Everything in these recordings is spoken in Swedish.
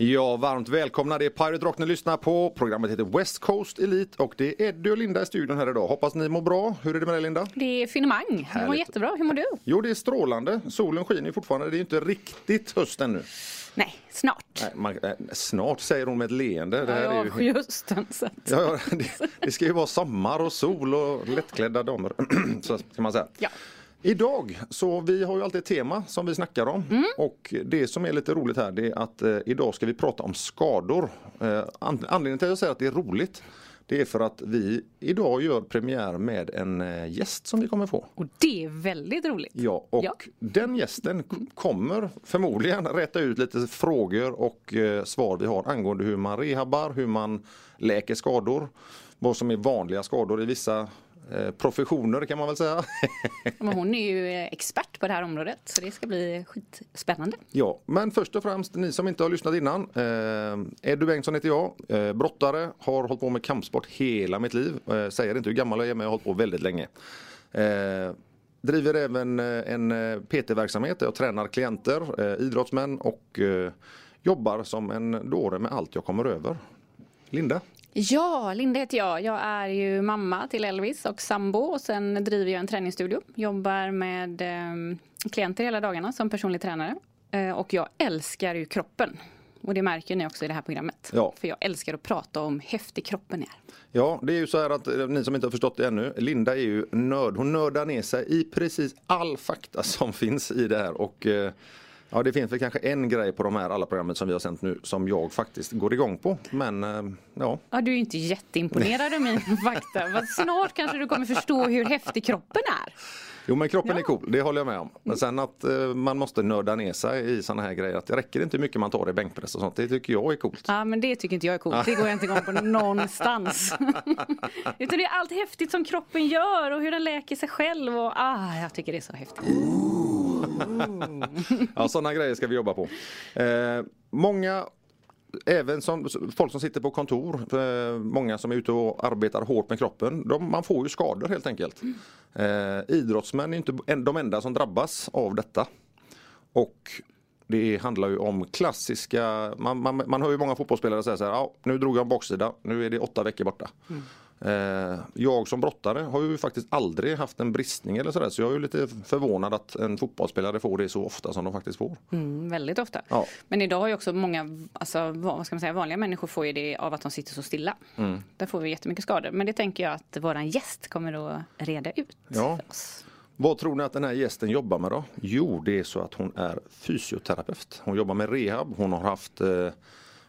Ja, varmt välkomna. Det är Pirate Rock ni lyssnar på. Programmet heter West Coast Elite och det är Eddie och Linda i studion här idag. Hoppas ni mår bra. Hur är det med dig Linda? Det är finemang. Jag mår jättebra. Hur mår du? Jo, det är strålande. Solen skiner fortfarande. Det är inte riktigt höst ännu. Nej, snart. Nej, man, eh, snart säger hon med ett leende. Det här jag är ju... avskyr hösten. Så att... Ja, ja, det, det ska ju vara sommar och sol och lättklädda damer. Så kan man säga. Ja. Idag, så vi har ju alltid ett tema som vi snackar om. Mm. Och det som är lite roligt här det är att eh, idag ska vi prata om skador. Eh, an- anledningen till att jag säger att det är roligt det är för att vi idag gör premiär med en eh, gäst som vi kommer få. Och det är väldigt roligt. Ja, och Ja. den gästen kommer förmodligen rätta ut lite frågor och eh, svar vi har angående hur man rehabbar, hur man läker skador, vad som är vanliga skador i vissa professioner kan man väl säga. Men hon är ju eh, expert på det här området så det ska bli skitspännande. ja, men först och främst ni som inte har lyssnat innan. Eh, Eddie Bengtsson heter jag, eh, brottare, har hållit på med kampsport hela mitt liv. Eh, säger inte hur gammal jag är men jag har hållit på väldigt länge. Eh, driver även eh, en eh, PT-verksamhet där jag tränar klienter, eh, idrottsmän och eh, jobbar som en dåre med allt jag kommer över. Linda? Ja, Linda heter jag. Jag är ju mamma till Elvis och sambo och sen driver jag en träningsstudio. Jobbar med eh, klienter hela dagarna som personlig tränare. Eh, och jag älskar ju kroppen. Och det märker ni också i det här programmet. Ja. För jag älskar att prata om hur häftig kroppen är. Ja, det är ju så här att eh, ni som inte har förstått det ännu, Linda är ju nörd. Hon nördar ner sig i precis all fakta som finns i det här. Och eh, ja, det finns väl kanske en grej på de här alla programmen som vi har sänt nu som jag faktiskt går igång på. Men eh, ja, Ja, du är inte jätteimponerad av min fakta. Snart kanske du kommer förstå hur häftig kroppen är jo men kroppen Ja. är cool, det håller jag med om. Men sen att eh, man måste nörda ner sig i sådana här grejer. Att det räcker inte hur mycket man tar i bänkpress och sånt. Det tycker jag är coolt. Ja, men det tycker inte jag är coolt. Det går jag inte igång på någonstans. Utan det är allt häftigt som kroppen gör och hur den läker sig själv. Och, ah, jag tycker det är så häftigt. Ja, sådana grejer ska vi jobba på. Eh, många, även som, folk som sitter på kontor, eh, många som är ute och arbetar hårt med kroppen, de, man får ju skador helt enkelt. Eh, idrottsmän är inte de enda som drabbas av detta. Och det handlar ju om klassiska, man, man, man hör ju många fotbollsspelare säga så här, ja, nu drog jag en baksida, nu är det åtta veckor borta. Eh, jag som brottare har ju faktiskt aldrig haft en bristning eller sådär så jag är ju lite förvånad att en fotbollsspelare får det så ofta som de faktiskt får. Mm, väldigt ofta. Ja. Men idag har ju också många, alltså, vad ska man säga, vanliga människor får ju det av att de sitter så stilla. Där får vi jättemycket skador. Men det tänker jag att våran gäst kommer att reda ut Ja. för oss. Vad tror ni att den här gästen jobbar med då? Jo, det är så att hon är fysioterapeut. Hon jobbar med rehab, hon har haft eh,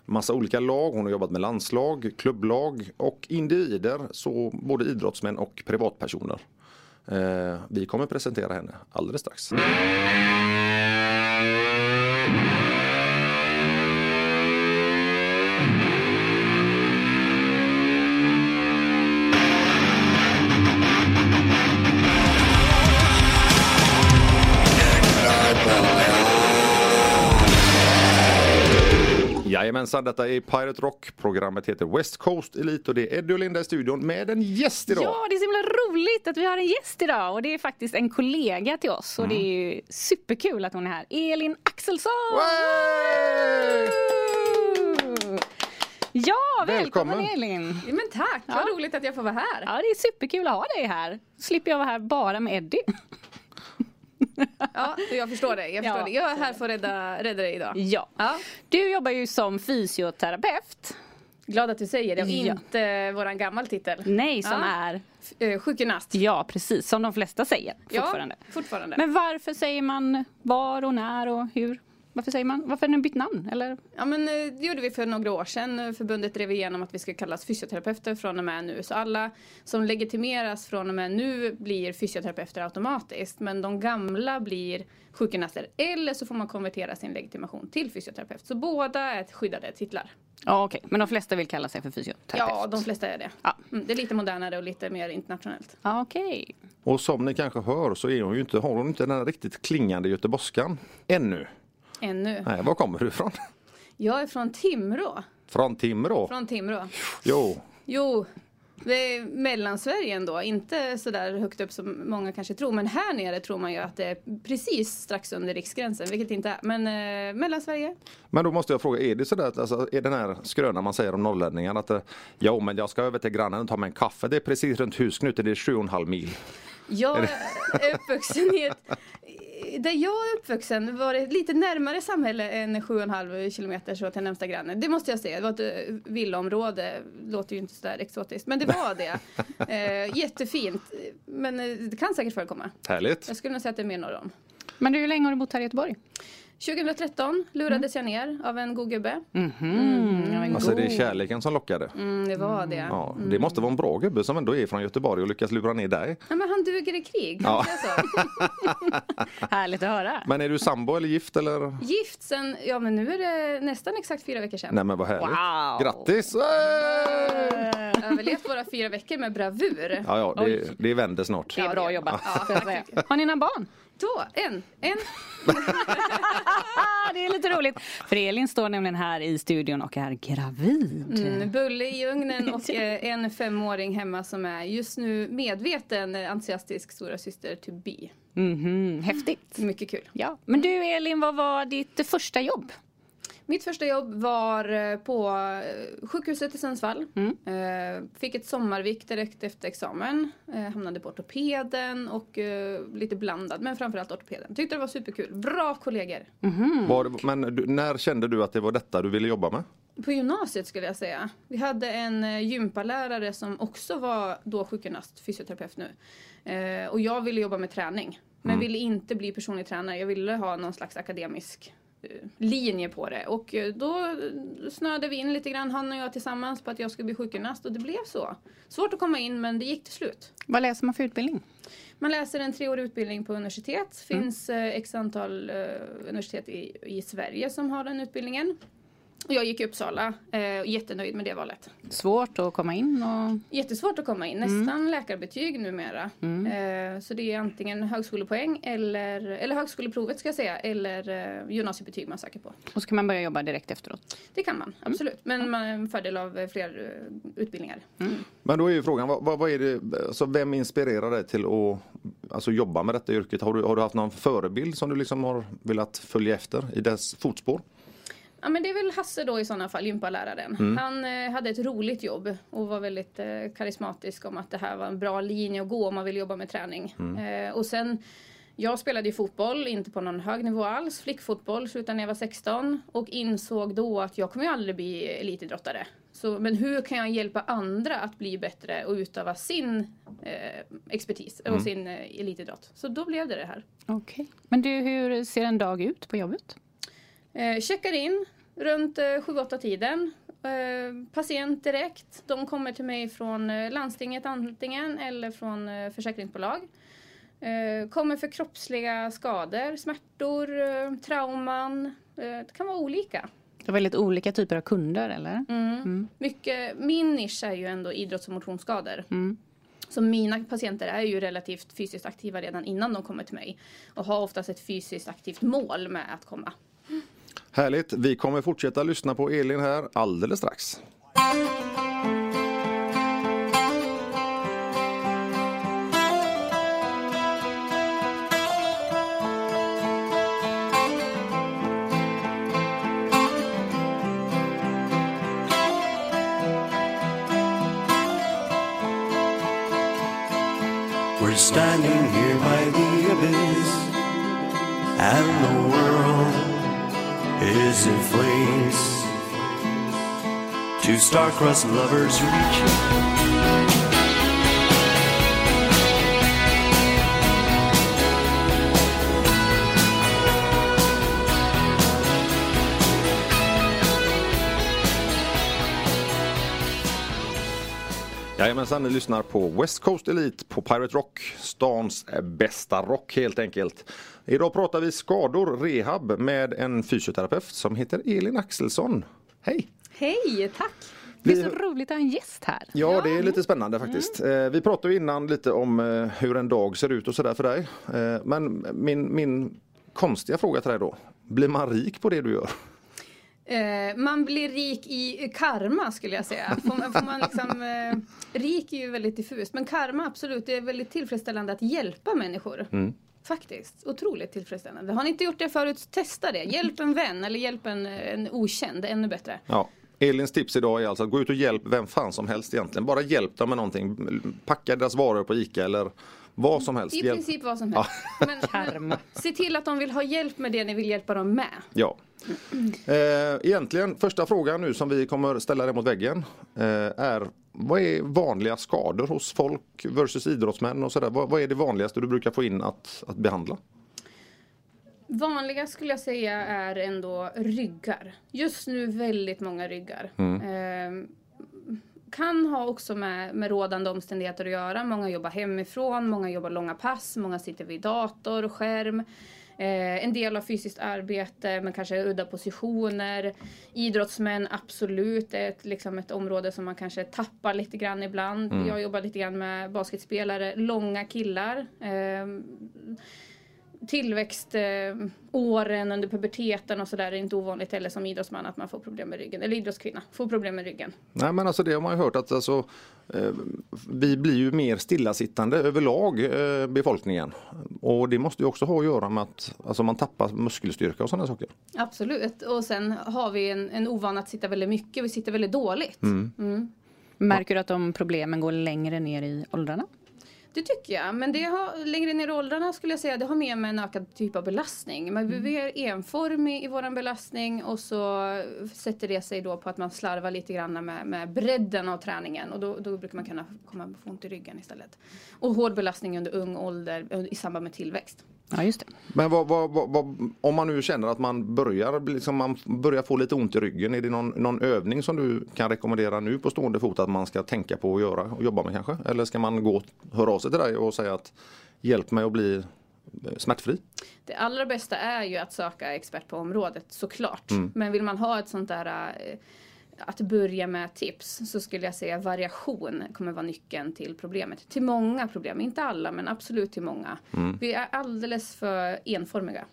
massa olika lag, hon har jobbat med landslag, klubblag och individer, så både idrottsmän och privatpersoner. Eh, vi kommer presentera henne alldeles strax. Jajamensan, detta är Pirate Rock. Programmet heter West Coast Elite och det är Eddie och Linda i studion med en gäst idag. Ja, det är så himla roligt att vi har en gäst idag och det är faktiskt en kollega till oss och det är ju superkul att hon är här. Elin Axelsson! Way! Ja, välkommen, Välkommen. Elin! Ja, men tack, Ja. vad roligt att jag får vara här. Ja, det är superkul att ha dig här. Slipper jag vara här bara med Eddie. Ja, jag förstår dig. Jag, förstår Ja. dig. jag är här för att rädda, rädda dig idag. Ja. Ja. Du jobbar ju som fysioterapeut. Glad att du säger det och Ja. inte våran gammal titel. Nej, som Ja. är, eh, Sjukgymnast. ja precis, som de flesta säger fortfarande. Ja, fortfarande. Men varför säger man var och när och hur? Varför säger man, varför har ni bytt namn? Eller? Ja men eh, det gjorde vi för några år sedan. Förbundet drev igenom att vi ska kallas fysioterapeuter från och med nu. Så alla som legitimeras från och med nu blir fysioterapeuter automatiskt. Men de gamla blir sjukgymnaster. Eller så får man konvertera sin legitimation till fysioterapeut. Så båda är skyddade titlar. Ja okej, men de flesta vill kalla sig för fysioterapeut? Ja, de flesta är det. Ja. Mm, det är lite modernare och lite mer internationellt. Ja, Okej. Och som ni kanske hör så är hon ju inte, har hon inte den här riktigt klingande göteborgskan ännu. Ännu. Nej, var kommer du ifrån? Jag är från Timrå. Från Timrå? Från Timrå. Jo, Jo, Det är Mellansverige ändå, inte så där högt upp som många kanske tror. Men här nere tror man ju att det är precis strax under riksgränsen, vilket inte är. Men eh, Mellansverige. Men då måste jag fråga, är det sådär att alltså, är den här skrönan man säger om norrlänningar att eh, jo men jag ska över till grannen och ta mig en kaffe, det är precis runt husknuten, det är sju och en halv mil. Jag är uppvuxen i ett där jag är uppvuxen var det lite närmare samhälle än 7,5 kilometer så till närmsta granne. Det måste jag säga. Det var ett eh, villaområde. Låter ju inte så där exotiskt. Men det var det. Eh, jättefint. Men eh, det kan säkert förekomma. Härligt. Jag skulle nog säga att det är mer norr om. Men hur länge har du bott här i Göteborg? 2013 lurades jag ner av en god gubbe. Mm. Mm. Alltså det är kärleken som lockade. Mm, det var det. Ja, det måste vara en bra gubbe som ändå är från Göteborg och lyckas lura ner dig. Ja, men han duger i krig. Ja. Härligt att höra. Men är du sambo eller gift eller? Gift sen, ja men nu är det nästan exakt fyra veckor sedan. Nej men vad härligt. Wow. Grattis! Hey! Överlevt våra fyra veckor med bravur. Ja, ja, det, det vänder snart. Det är bra jobbat. Ja. Har ni några barn? Två, en, en. Det är lite roligt. För Elin står nämligen här i studion och är gravid. Mm, bulle i ugnen och eh, en femåring hemma som är just nu medveten eh, entusiastisk stora syster to be. Mhm, Häftigt. Mycket kul. Ja. Men du Elin, vad var ditt första jobb? Mitt första jobb var eh, på eh, sjukhuset i Sundsvall. Mm. Eh, Fick ett sommarvik direkt efter examen. Hamnade på ortopeden och lite blandad, men framförallt ortopeden. Tyckte det var superkul. Bra kollegor. Var, men när kände du att det var detta du ville jobba med? På gymnasiet skulle jag säga. Vi hade en gympalärare som också var då sjukgymnast, fysioterapeut nu. Och jag ville jobba med träning. Men ville inte bli personlig tränare. Jag ville ha någon slags akademisk linje på det. Och eh, då snöade vi in lite grann, han och jag tillsammans, på att jag skulle bli sjukgymnast. Och det blev så. Svårt att komma in, men det gick till slut. Vad läser man för utbildning? Man läser en treårig utbildning på universitet. finns eh, x antal eh, universitet i, i Sverige som har den utbildningen. Och jag gick i Uppsala eh, jättenöjd med det valet. Svårt att komma in och... Jättesvårt att komma in, nästan läkarbetyg numera. Eh, så det är antingen högskolepoäng eller, eller högskoleprovet ska jag säga, eller eh, gymnasiebetyg man söker på. Och så kan man börja jobba direkt efteråt. Det kan man, absolut. Men man har en fördel av eh, fler eh, utbildningar. Men då är ju frågan, vad, vad, vad är det, alltså vem inspirerar dig till att alltså, jobba med detta yrket? Har du, har du haft någon förebild som du liksom har velat följa efter i dess fotspår? Ja men det är väl Hasse då i sådana fall, gympaläraren. Han eh, hade ett roligt jobb och var väldigt eh, karismatisk om att det här var en bra linje att gå om man vill jobba med träning. Eh, och sen, jag spelade ju fotboll, inte på någon hög nivå alls, flickfotboll, slutade när jag var 16 och insåg då att jag kommer ju aldrig bli elitidrottare. Så, men hur kan jag hjälpa andra att bli bättre och utöva sin eh, expertis och sin eh, elitidrott? Så då blev det det här. Okej. Men du, hur ser en dag ut på jobbet? Eh, checkar in runt eh, 7-8 tiden. Eh, patient direkt. De kommer till mig från eh, landstinget antingen eller från eh, försäkringsbolag. Eh, kommer för kroppsliga skador, smärtor, eh, trauman. Eh, det kan vara olika. Det är väldigt olika typer av kunder, eller? Mm. Mycket, min nisch är ju ändå idrotts och motionsskador. Mm. Så mina patienter är ju relativt fysiskt aktiva redan innan de kommer till mig. Och har oftast ett fysiskt aktivt mål med att komma. Härligt, vi kommer fortsätta lyssna på Elin här alldeles strax. We're standing here by the abyss, and the world is in flames. Two star-crossed lovers reaching. Jajamensan, ni lyssnar på West Coast Elite på Pirate Rock, stans bästa rock helt enkelt. Idag pratar vi skador, rehab med en fysioterapeut som heter Elin Axelsson. Hej! Hej, tack! Det är så roligt att ha en gäst här. Ja, det är lite spännande faktiskt. Eh, Vi pratade innan lite om eh, hur en dag ser ut och sådär för dig. Eh, Men min, min konstiga fråga till dig då. Blir man rik på det du gör? Man blir rik i karma skulle jag säga. Får man, får man liksom, rik är ju väldigt diffust men karma absolut, det är väldigt tillfredsställande att hjälpa människor. Faktiskt, otroligt tillfredsställande. Har ni inte gjort det förut, testa det. Hjälp en vän eller hjälp en, en okänd, ännu bättre. Ja. Elins tips idag är alltså att gå ut och hjälp vem fan som helst egentligen. Bara hjälp dem med någonting. Packa deras varor på ICA eller vad som helst. I Hjälp. princip vad som helst. Men, men, se till att de vill ha hjälp med det ni vill hjälpa dem med. Ja. Eh, egentligen första frågan nu som vi kommer ställa dig mot väggen eh, är vad är vanliga skador hos folk versus idrottsmän och sådär? Vad, vad är det vanligaste du brukar få in att, att behandla? Vanliga skulle jag säga är ändå ryggar. Just nu väldigt många ryggar. Eh, kan ha också med, med rådande omständigheter att göra. Många jobbar hemifrån, många jobbar långa pass, många sitter vid dator och skärm. Eh, en del har fysiskt arbete men kanske udda positioner. Idrottsmän, absolut, är ett, liksom ett område som man kanske tappar lite grann ibland. Jag jobbar lite grann med basketspelare, långa killar. Eh, tillväxtåren eh, åren under puberteten och sådär är inte ovanligt heller som idrottsman att man får problem med ryggen. Eller idrottskvinna får problem med ryggen. Nej men alltså det har man ju hört att alltså, eh, vi blir ju mer stillasittande överlag eh, befolkningen. Och det måste ju också ha att göra med att alltså, man tappar muskelstyrka och sådana saker. Absolut. Och sen har vi en, en ovana att sitta väldigt mycket. Vi sitter väldigt dåligt. Mm. Märker du att de problemen går längre ner i åldrarna? Det tycker jag. Men det har, längre ner i åldrarna skulle jag säga, det har mer med en ökad typ av belastning. Man blir mer enformig i våran belastning och så sätter det sig då på att man slarvar lite grann med, med bredden av träningen och då, då brukar man kunna komma få ont i ryggen istället. Och hård belastning under ung ålder i samband med tillväxt. Ja, just det. Men vad, vad, vad, om man nu känner att man börjar, liksom, man börjar få lite ont i ryggen. Är det någon, någon övning som du kan rekommendera nu på stående fot att man ska tänka på att göra och jobba med kanske? Eller ska man gå höra av sig till dig och säga att hjälp mig att bli eh, smärtfri? Det allra bästa är ju att söka expert på området såklart. Men vill man ha ett sånt där eh, att börja med tips så skulle jag säga variation kommer vara nyckeln till problemet. Till många problem, inte alla men absolut till många. Vi är alldeles för enformiga.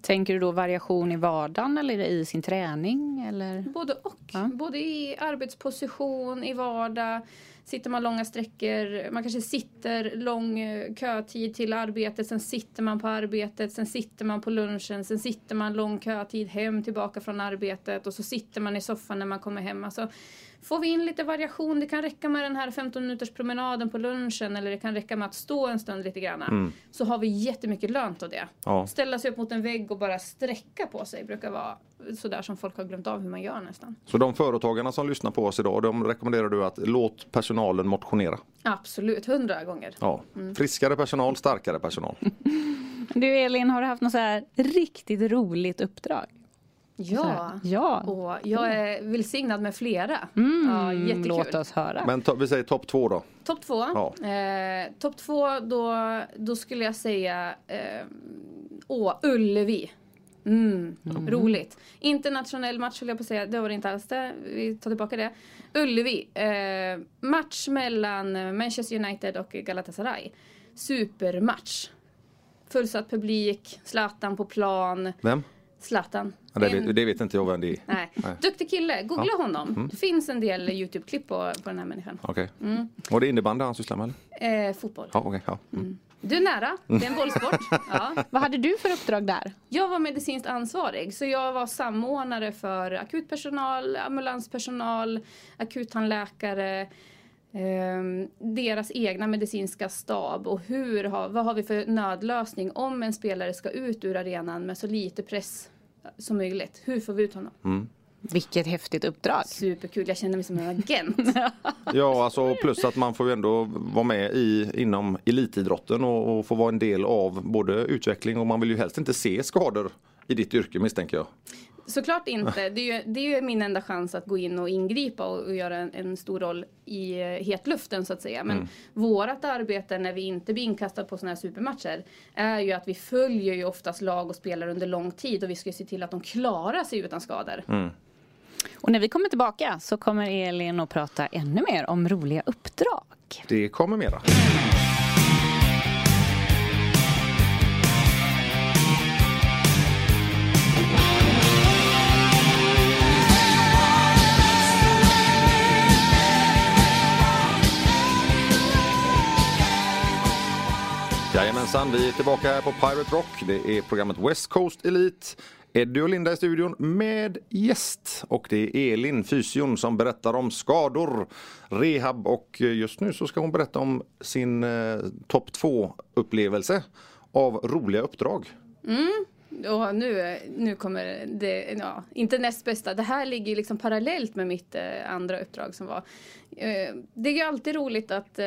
Tänker du då variation i vardagen eller i sin träning? Eller? Både och. Ja. Både i arbetsposition, i vardag. Sitter man långa sträckor, man kanske sitter lång eh, kötid till arbetet, sen sitter man på arbetet, sen sitter man på lunchen, sen sitter man lång kötid hem tillbaka från arbetet och så sitter man i soffan när man kommer hem. Alltså, får vi in lite variation, det kan räcka med den här 15 minuters promenaden på lunchen eller det kan räcka med att stå en stund lite grann. Så har vi jättemycket lönt av det. Ja. Ställa sig upp mot en vägg och bara sträcka på sig brukar vara sådär som folk har glömt av hur man gör nästan. Så de företagarna som lyssnar på oss idag, de rekommenderar du att låt personalen motionera. Absolut, hundra gånger. Ja. Friskare personal, starkare personal. Du Elin, har du haft något så här riktigt roligt uppdrag? Ja. här. Ja. Och jag är välsignad med flera. Mm, Ja, jättekul. låt oss höra. Men to- vi säger topp två då. Topp två. Ja. Eh, Topp två, då, då skulle jag säga eh, Åh, Ullevi. Mm, Roligt. Internationell match höll jag på att säga, det var det inte alls det. Vi tar tillbaka det. Ullevi. Eh, match mellan Manchester United och Galatasaray. Supermatch. Fullsatt publik, Zlatan på plan. Vem? Zlatan. Ja, Det vet, det vet inte jag vem det är. Nej. Nej. Duktig kille, googla Ja. honom. Det finns en del Youtube-klipp på, på den här människan. Okej. Var det innebandy han sysslar med? Eller? Eh, fotboll. Ja, okej. ja. Mm. Du är nära, det är en bollsport. Ja. Vad hade du för uppdrag där? Jag var medicinskt ansvarig, så jag var samordnare för akutpersonal, ambulanspersonal, akuttandläkare, deras egna medicinska stab och hur har, vad har vi för nödlösning om en spelare ska ut ur arenan med så lite press som möjligt. Hur får vi ut honom? Vilket häftigt uppdrag. Superkul, jag känner mig som en agent. Ja, alltså plus att man får ju ändå vara med i, inom elitidrotten och, och få vara en del av både utveckling och man vill ju helst inte se skador i ditt yrke misstänker jag. Såklart inte. Det är, ju, det är ju min enda chans att gå in och ingripa och, och göra en, en stor roll i eh, hetluften så att säga. Men vårat arbete när vi inte blir inkastade på sådana här supermatcher är ju att vi följer ju oftast lag och spelare under lång tid och vi ska se till att de klarar sig utan skador. Och när vi kommer tillbaka så kommer Elin att prata ännu mer om roliga uppdrag. Det kommer mera. Jajamensan, vi är tillbaka här på Pirate Rock. Det är programmet West Coast Elite. Eddie och Linda i studion med gäst. Och det är Elin, fysion, som berättar om skador, rehab och eh, just nu så ska hon berätta om sin eh, topp 2 upplevelse av roliga uppdrag. Mm. Och nu, nu kommer det, ja, inte näst bästa. Det här ligger liksom parallellt med mitt eh, andra uppdrag som var. Eh, det är ju alltid roligt att, eh,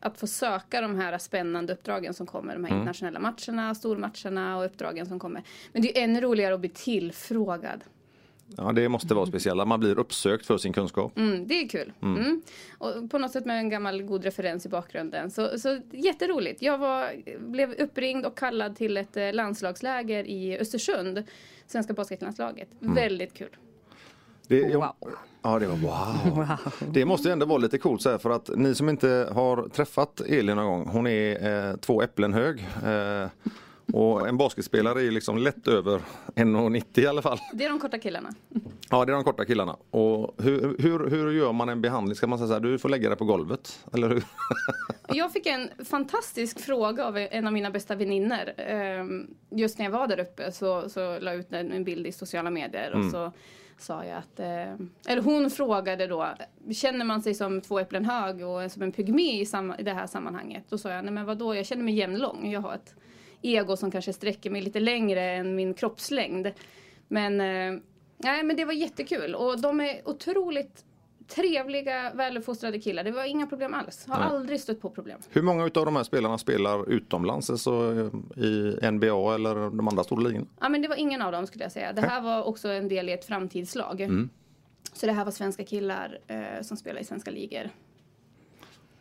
att få söka de här spännande uppdragen som kommer. De här internationella matcherna, stormatcherna och uppdragen som kommer. Men det är ännu roligare att bli tillfrågad. Ja, det måste vara speciella. Man blir uppsökt för sin kunskap. Mm, det är kul. Mm. Och på något sätt med en gammal god referens i bakgrunden. Så, så jätteroligt. Jag var, blev uppringd och kallad till ett eh, landslagsläger i Östersund. Svenska basketlandslaget. Väldigt kul. Det, Wow. Ja, det var wow. Det måste ju ändå vara lite coolt så här för att ni som inte har träffat Elin någon gång, hon är eh, två äpplen hög. Eh, och en basketspelare är liksom lätt över 1,90 i alla fall. Det är de korta killarna. Ja, det är de korta killarna. Och hur, hur, hur gör man en behandling? Ska man säga så här, du får lägga dig på golvet? Eller hur? Jag fick en fantastisk fråga av en av mina bästa väninnor. Ehm, Just när jag var där uppe så, så la jag ut en bild i sociala medier och så sa jag att, eh, eller hon frågade då, känner man sig som två äpplen hög och som en pygmé i, i det här sammanhanget? Då sa jag, nej men vadå, jag känner mig jämnlång. Jag har ett ego som kanske sträcker mig lite längre än min kroppslängd. Men, eh, nej men det var jättekul och de är otroligt trevliga, väluppfostrade killar. Det var inga problem alls. Har Nej. aldrig stött på problem. Hur många utav de här spelarna spelar utomlands, alltså eh, i NBA eller de andra stora ligorna? Ja, men det var ingen av dem skulle jag säga. Det här var också en del i ett framtidslag. Så det här var svenska killar eh, som spelar i svenska ligor.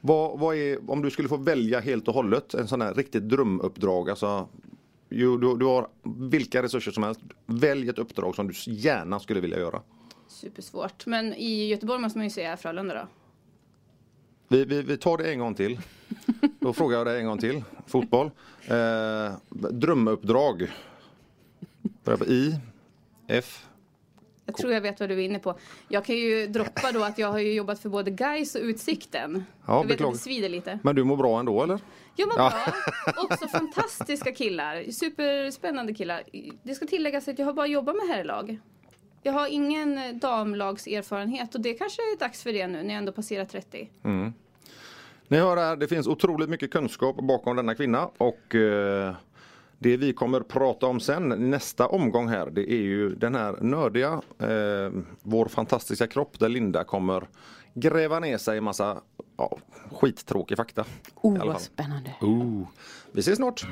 Vad, vad är, om du skulle få välja helt och hållet en sån här riktigt drömuppdrag, alltså ju, du, du har vilka resurser som helst, välj ett uppdrag som du gärna skulle vilja göra. Supersvårt. Men i Göteborg måste man ju säga Frölunda då. Vi, vi, vi tar det en gång till. Då frågar jag dig en gång till. Fotboll. Eh, drömuppdrag. I. F. Jag tror jag vet vad du är inne på. Jag kan ju droppa då att jag har ju jobbat för både Gais och Utsikten. Ja, jag vet att det svider lite. Men du mår bra ändå eller? Jag mår Ja. bra. Också fantastiska killar. Superspännande killar. Det ska tilläggas att jag har bara jobbat med herrlag. Jag har ingen eh, damlagserfarenhet och det kanske är dags för det nu när jag ändå passerar 30. Ni hör här, det finns otroligt mycket kunskap bakom denna kvinna och eh, det vi kommer prata om sen nästa omgång här det är ju den här nördiga, eh, vår fantastiska kropp där Linda kommer gräva ner sig i massa ja, skittråkig fakta. Oh, vad spännande. Oh. Vi ses snart!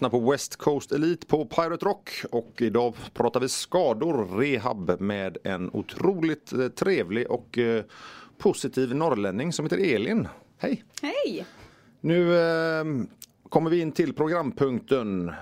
Lyssnar på West Coast Elite på Pirate Rock och idag pratar vi skador, rehab med en otroligt eh, trevlig och eh, positiv norrlänning som heter Elin. Hej! Hej! Nu eh, kommer vi in till programpunkten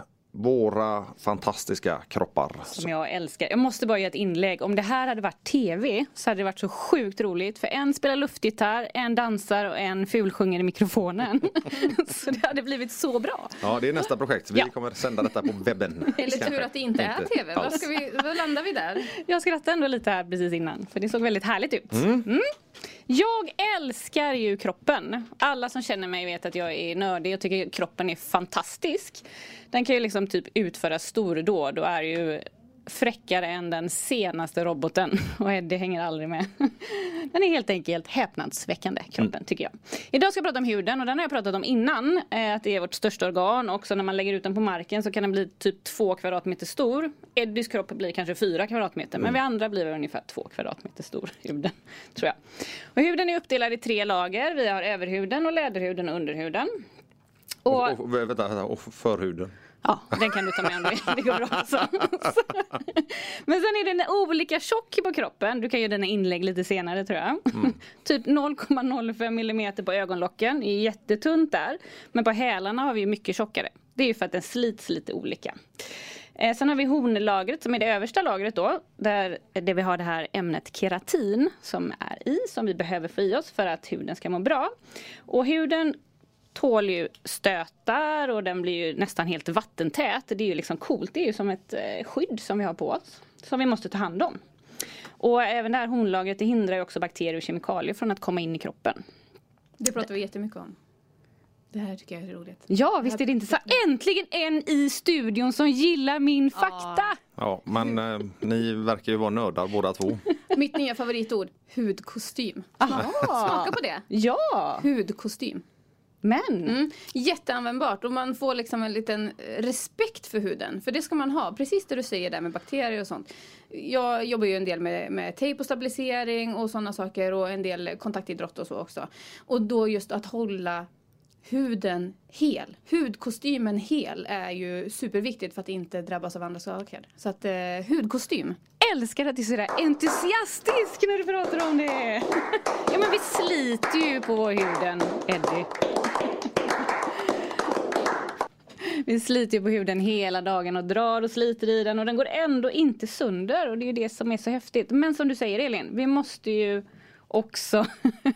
Våra fantastiska kroppar. Som jag älskar. Jag måste bara göra ett inlägg. Om det här hade varit TV så hade det varit så sjukt roligt. För en spelar luftgitarr, en dansar och en fulsjunger i mikrofonen. så det hade blivit så bra. Ja, det är nästa projekt. Vi Ja. kommer sända detta på webben. Eller tur att det inte är TV. Vad, ska vi, vad landar vi där? Jag skrattade ändå lite här precis innan. För det såg väldigt härligt ut. Mm. Jag älskar ju kroppen. Alla som känner mig vet att jag är nördig och tycker kroppen är fantastisk. Den kan ju liksom typ utföra stordåd och är ju fräckare än den senaste roboten. Och Eddie hänger aldrig med. Den är helt enkelt häpnadsväckande, kroppen tycker jag. Idag ska jag prata om huden och den har jag pratat om innan. eh, Att det är vårt största organ och när man lägger ut den på marken så kan den bli typ två kvadratmeter stor. Eddies kropp blir kanske fyra kvadratmeter men vi andra blir ungefär två kvadratmeter stor. Huden, tror jag. Och huden är uppdelad i tre lager. Vi har överhuden och läderhuden och underhuden. Och, Och, och, vänta, och förhuden. Ja, den kan du ta med om du vill. Det går bra. Så. Men sen är den olika tjock på kroppen. Du kan göra dina inlägg lite senare tror jag. typ 0,05 millimeter på ögonlocken. Det är jättetunt där. Men på hälarna har vi mycket tjockare. Det är ju för att den slits lite olika. Eh, sen har vi hornlagret som är det översta lagret då. Där, där vi har det här ämnet keratin som är i, som vi behöver få i oss för att huden ska må bra. Och huden tål ju stötar och den blir ju nästan helt vattentät. Det är ju liksom coolt, det är ju som ett eh, skydd som vi har på oss. Som vi måste ta hand om. Och även det här hornlagret det hindrar ju också bakterier och kemikalier från att komma in i kroppen. Det pratar vi jättemycket om. Det här tycker jag är roligt. Ja, visst är det inte så. Äntligen en i studion som gillar min fakta! Ja, men eh, ni verkar ju vara nördar båda två. Mitt nya favoritord, hudkostym. Smaka på det. Ja, Hudkostym men Mm. Jätteanvändbart och man får liksom en liten eh, respekt för huden. För det ska man ha, precis det du säger där med bakterier och sånt. Jag jobbar ju en del med, med tejp och stabilisering och sådana saker och en del kontaktidrott och så också. Och då just att hålla huden hel, hudkostymen hel är ju superviktigt för att inte drabbas av andra saker. Så att eh, hudkostym. älskar att du är sådär entusiastisk när du pratar om det. Ja men vi sliter ju på huden, Eddie. Vi sliter ju på huden hela dagen och drar och sliter i den och den går ändå inte sönder och det är ju det som är så häftigt. Men som du säger Elin, vi måste ju också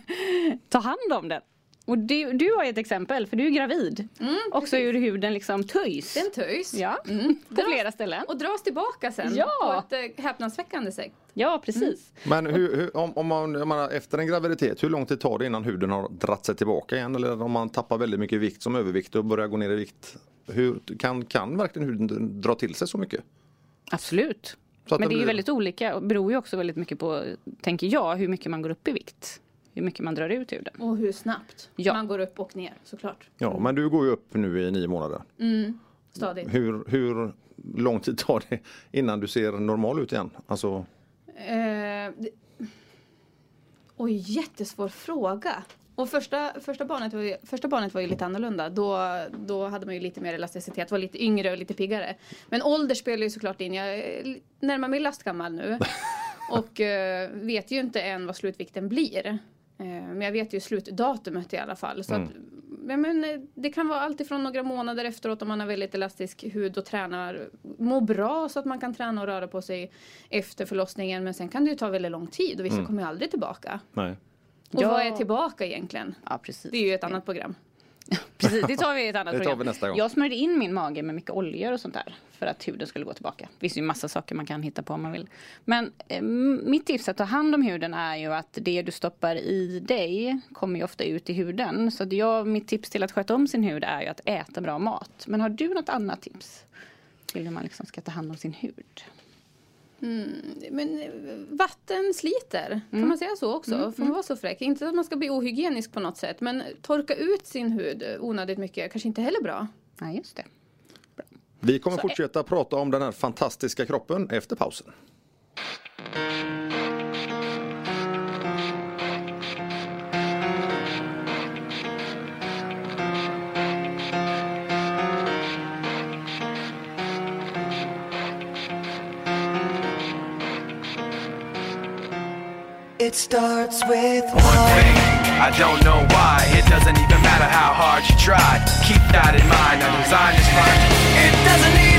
ta hand om den. Och du, du har ju ett exempel, för du är gravid. också hur huden liksom töjs. Den töjs Ja, på Dras- flera ställen. och dras tillbaka sen Ja. på ett eh, häpnadsväckande sätt. Ja, precis. Men hur, hur, om, om man, jag menar, efter en graviditet, hur lång tid tar det innan huden har dratt sig tillbaka igen? Eller om man tappar väldigt mycket vikt som övervikt och börjar gå ner i vikt. Hur, kan, kan verkligen huden dra till sig så mycket? Absolut. Så Men det det är ju blir- väldigt olika och beror ju också väldigt mycket på, tänker jag, hur mycket man går upp i vikt. Hur mycket man drar ut huden. Och hur snabbt Ja. man går upp och ner såklart. Ja, men du går ju upp nu i nio månader. Stadigt. Hur, hur lång tid tar det innan du ser normal ut igen? Alltså, Eh, det... Oj, jättesvår fråga. Och första, första, barnet var ju, första barnet var ju lite annorlunda. Då, då hade man ju lite mer elasticitet, var lite yngre och lite piggare. Men ålder spelar ju såklart in. Jag är närmar mig lastgammal nu. och eh, vet ju inte än vad slutvikten blir. Eh, men jag vet ju slutdatumet i alla fall. Så att, ja, men, eh, det kan vara allt ifrån några månader efteråt om man har väldigt elastisk hud och tränar, mår bra så att man kan träna och röra på sig efter förlossningen. Men sen kan det ju ta väldigt lång tid och vissa kommer ju aldrig tillbaka. nej. Och Ja. vad är tillbaka egentligen? Ja, precis. Det är ju ett annat program. Precis, det tar vi i ett annat Det tar program. vi nästa gång. Jag smörjde in min mage med mycket oljor och sånt där. För att huden skulle gå tillbaka. Det finns ju massa saker man kan hitta på om man vill. Men eh, mitt tips att ta hand om huden är ju att det du stoppar i dig kommer ju ofta ut i huden. Så att jag, mitt tips till att sköta om sin hud är ju att äta bra mat. Men har du något annat tips? Till hur man liksom ska ta hand om sin hud? Men eh, vatten sliter, kan man säga så också? Får man vara så fräck? Inte att man ska bli ohygienisk på något sätt, men torka ut sin hud onödigt mycket kanske inte heller bra. Nej, just det. Vi kommer Så- fortsätta prata om den här fantastiska kroppen efter pausen. It starts with One thing, I don't know why. It doesn't even matter how hard you try. Keep that in mind. Our design is fine. It doesn't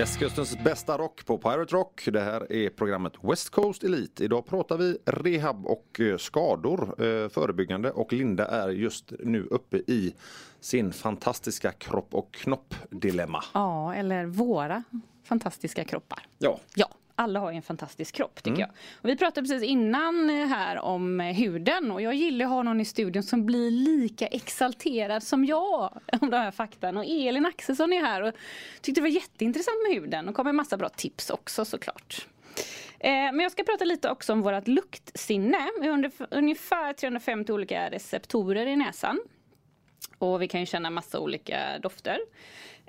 Västkustens bästa rock på Pirate Rock. Det här är programmet West Coast Elite. Idag pratar vi rehab och eh, skador, eh, förebyggande och Linda är just nu uppe i sin fantastiska kropp och knopp-dilemma. Ja, eller våra fantastiska kroppar. Ja, Ja, alla har ju en fantastisk kropp tycker Mm. jag. Och vi pratade precis innan eh, här om eh, huden och jag gillar att ha någon i studion som blir lika exalterad som jag om de här faktan. Och Elin Axelsson är här och tyckte det var jätteintressant med huden och kom med massa bra tips också såklart. Eh, Men jag ska prata lite också om vårt luktsinne. Vi har ungefär 350 olika receptorer i näsan. Och vi kan ju känna massa olika dofter.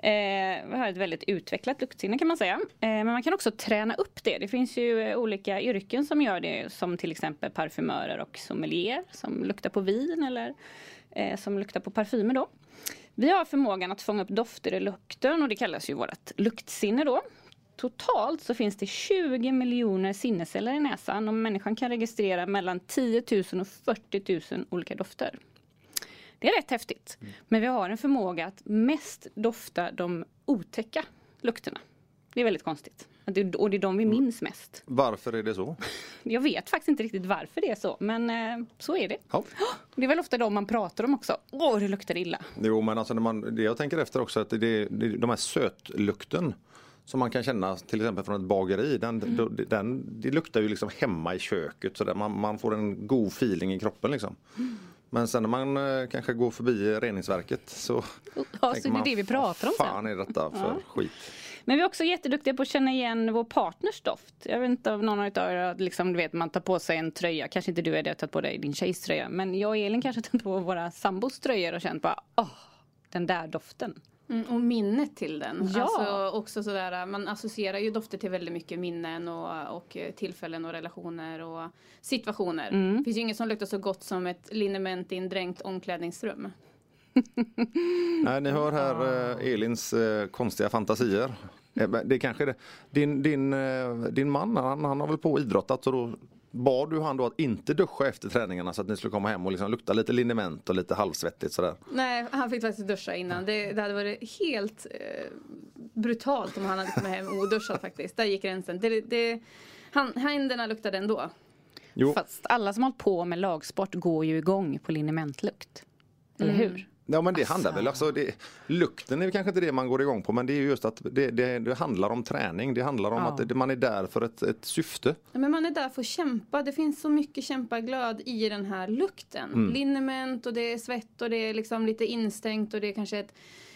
Eh, vi har ett väldigt utvecklat luktsinne kan man säga. Eh, men man kan också träna upp det. Det finns ju eh, olika yrken som gör det. Som till exempel parfymörer och sommelier som luktar på vin eller eh, som luktar på parfymer då. Vi har förmågan att fånga upp dofter i lukten och det kallas ju vårt luktsinne då. Totalt så finns det 20 miljoner sinnesceller i näsan och människan kan registrera mellan 10 000 och 40 000 olika dofter. Det är rätt häftigt. Men vi har en förmåga att mest dofta de otäcka lukterna. Det är väldigt konstigt. Och det är de vi minns mest. Varför är det så? Jag vet faktiskt inte riktigt varför det är så, men eh, så är det. Ja. Det är väl ofta de man pratar om också. Åh, det luktar illa. Jo men alltså när man, det jag tänker efter också att det, det, de här sötlukten som man kan känna till exempel från ett bageri. Den, då- den, det luktar ju liksom hemma i köket så där man, man får en god feeling i kroppen liksom. Men sen när man eh, kanske går förbi reningsverket så Ja, så det är det vi pratar om sen. fan är detta för skit? Men vi är också jätteduktiga på att känna igen vår partners doft. Jag vet inte om någon av er liksom, du vet, man tar på sig en tröja. Kanske inte du är det, har tagit på dig din tjejs tröja. Men jag och Elin kanske har tagit på våra sambos tröjor och känt bara, åh, den där doften. Mm, och minnet till den. Ja. Alltså också sådär, man associerar ju dofter till väldigt mycket minnen och, och eh, tillfällen och relationer och situationer. Det finns ju inget som luktar så gott som ett liniment i en dränkt omklädningsrum. Nej, ni hör här eh, Elins eh, konstiga fantasier. Eh, Det är kanske det. Din, din, eh, din man han, han har väl på idrottat och då bad du han då att inte duscha efter träningarna så att ni skulle komma hem och liksom lukta lite liniment och lite halvsvettigt sådär. Nej, han fick faktiskt duscha innan. Det, det hade varit helt eh, brutalt om han hade kommit hem oduschad faktiskt. Där gick gränsen. Det, det, han, händerna luktade ändå. Jo, Fast alla som har hållit på med lagsport går ju igång på linementlukt. Eller hur? Ja men det handlar väl alltså det, Lukten är kanske inte det man går igång på men det är just att det, det, det handlar om träning. Det handlar om Ja. att man är där för ett, ett syfte. Ja, Men man är där för att kämpa. Det finns så mycket kämpaglöd i den här lukten. Liniment och det är svett och det är liksom lite instängt och det är kanske ett,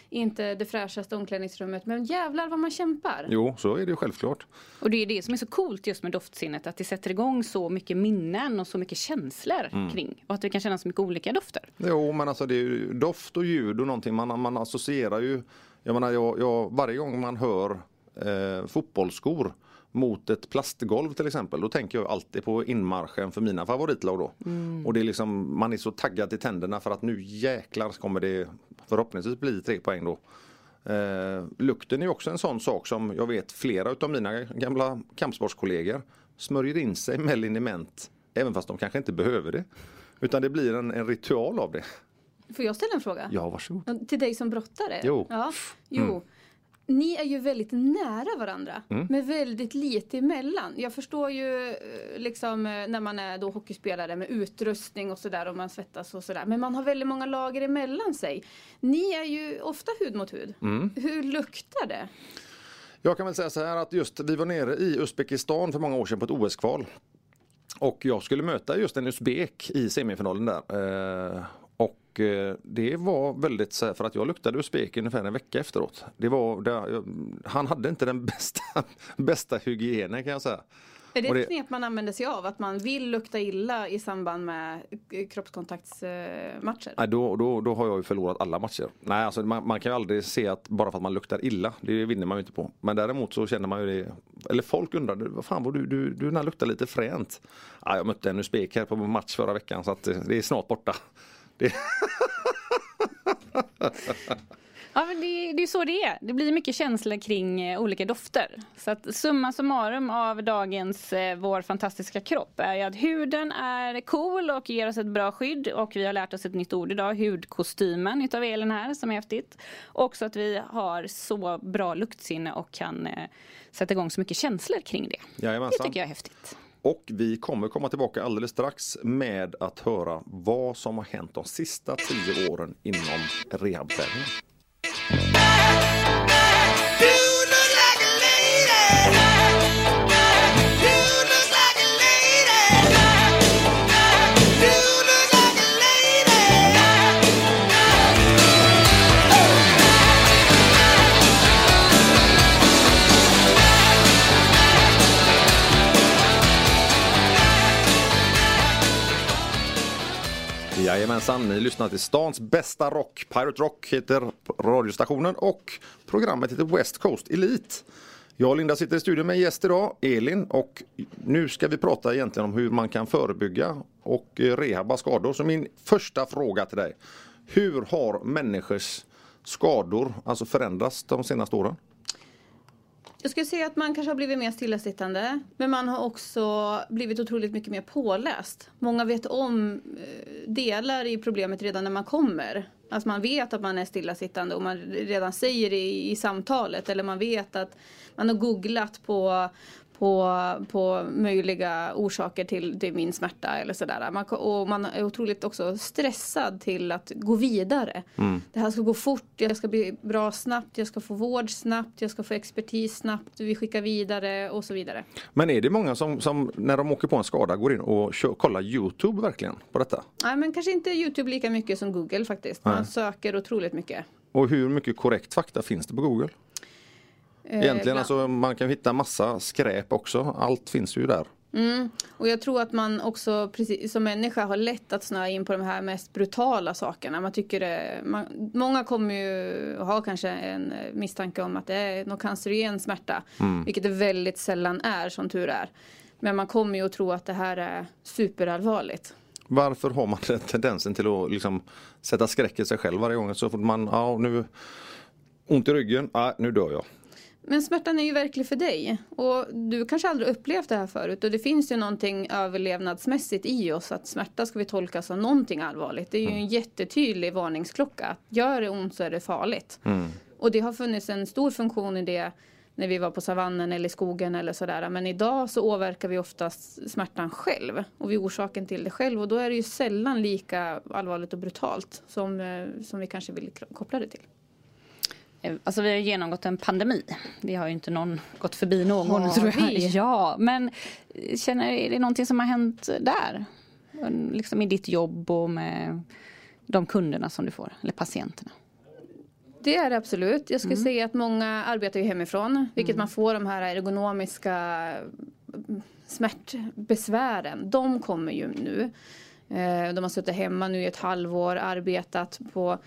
inte det fräschaste omklädningsrummet. Men jävlar vad man kämpar. Jo, så är det ju självklart. Och det är det som är så coolt just med doftsinnet. Att det sätter igång så mycket minnen och så mycket känslor kring. Och att vi kan känna så mycket olika dofter. Jo, men alltså det är ju doft och ljud och någonting man, man associerar ju. Jag menar, jag, jag, varje gång man hör eh, fotbollsskor mot ett plastgolv till exempel, då tänker jag alltid på inmarschen för mina favoritlag då. Och det är liksom, man är så taggad i tänderna för att nu jäklar kommer det förhoppningsvis bli tre poäng då. Eh, lukten är också en sån sak som jag vet flera utav mina gamla kampsportskollegor smörjer in sig med liniment även fast de kanske inte behöver det. Utan det blir en, en ritual av det. Får jag ställa en fråga? Ja, varsågod. Till dig som brottare? Jo. Ja. jo. Ni är ju väldigt nära varandra, med väldigt lite emellan. Jag förstår ju eh, liksom eh, när man är då hockeyspelare med utrustning och sådär och man svettas och sådär. Men man har väldigt många lager emellan sig. Ni är ju ofta hud mot hud. Hur luktar det? Jag kan väl säga så här att just vi var nere i Uzbekistan för många år sedan på ett OS-kval. Och jag skulle möta just en usbek i semifinalen där. Eh, och eh, det var väldigt så här, för att jag luktade usbek ungefär en vecka efteråt. Det var, det, han hade inte den bästa, bästa hygienen kan jag säga. Är det Och ett det- knep man använder sig av? Att man vill lukta illa i samband med eh, kroppskontaktsmatcher? Nej, då, då, då har jag ju förlorat alla matcher. Nej, alltså man, man kan ju aldrig se att bara för att man luktar illa, det vinner man ju inte på. Men däremot så känner man ju det, eller folk undrar, vad fan vad du, du, du när luktar lite fränt. Ja, jag mötte en usbek här på match förra veckan så att det, det är snart borta. Det, Ja, men det, det är så det är. Det blir mycket känslor kring eh, olika dofter. Så att summa summarum av dagens eh, Vår fantastiska kropp är att huden är cool och ger oss ett bra skydd. Och vi har lärt oss ett nytt ord idag, hudkostymen utav Elin här som är häftigt. Också att vi har så bra luktsinne och kan eh, sätta igång så mycket känslor kring det. Det Jajamensan. tycker jag är häftigt. Och vi kommer komma tillbaka alldeles strax med att höra vad som har hänt de sista tio åren inom rehabträningen. Jajamensan, ni lyssnar till stans bästa rock. Pirate Rock heter radiostationen och programmet heter West Coast Elite. Jag och Linda sitter i studion med en gäst idag, Elin, och nu ska vi prata egentligen om hur man kan förebygga och rehabba skador. Så min första fråga till dig. Hur har människors skador alltså förändrats de senaste åren? Jag skulle säga att man kanske har blivit mer stillasittande. Men man har också blivit otroligt mycket mer påläst. Många vet om eh, delar i problemet redan när man kommer. Alltså man vet att man är stillasittande och man redan säger det i, i samtalet. Eller man vet att man har googlat på, på, på möjliga orsaker till, till min smärta eller sådär. Man, och man är otroligt också stressad till att gå vidare. Det här ska gå fort, jag ska bli bra snabbt, jag ska få vård snabbt, jag ska få expertis snabbt, vi skickar vidare och så vidare. Men är det många som, som när de åker på en skada går in och kör, kollar Youtube verkligen på detta? Nej men kanske inte Youtube lika mycket som Google faktiskt. Man Nej. söker otroligt mycket. Och hur mycket korrekt fakta finns det på Google? Eh, Egentligen alltså man kan hitta massa skräp också. Allt finns ju där. Mm. Och jag tror att man också precis, som människa har lätt att snöa in på de här mest brutala sakerna. Man tycker det, man, många kommer ju ha kanske en eh, misstanke om att det är någon cancerogen smärta. Vilket det väldigt sällan är som tur är. Men man kommer ju att tro att det här är superallvarligt. Varför har man den tendensen till att liksom sätta skräck i sig själv varje gång? Så fort man, ja nu ont i ryggen, ja, nu dör jag. Men smärtan är ju verklig för dig. Och du kanske aldrig upplevt det här förut. Och det finns ju någonting överlevnadsmässigt i oss. Att smärta ska vi tolka som någonting allvarligt. Det är ju en jättetydlig varningsklocka. Gör det ont så är det farligt. Och det har funnits en stor funktion i det när vi var på savannen eller i skogen eller sådär. Men idag så åverkar vi oftast smärtan själv. Och vi är orsaken till det själv. Och då är det ju sällan lika allvarligt och brutalt som, eh, som vi kanske vill koppla det till. Eh, Alltså vi har genomgått en pandemi. Det har ju inte någon gått förbi någon. Har tror jag. vi? Ja, men känner, är det någonting som har hänt där? Liksom i ditt jobb och med de kunderna som du får, eller patienterna? Det är det absolut. Jag skulle säga att många arbetar ju hemifrån. Vilket man får de här ergonomiska mm, smärtbesvären. De kommer ju nu. Eh, De har suttit hemma nu i ett halvår, arbetat på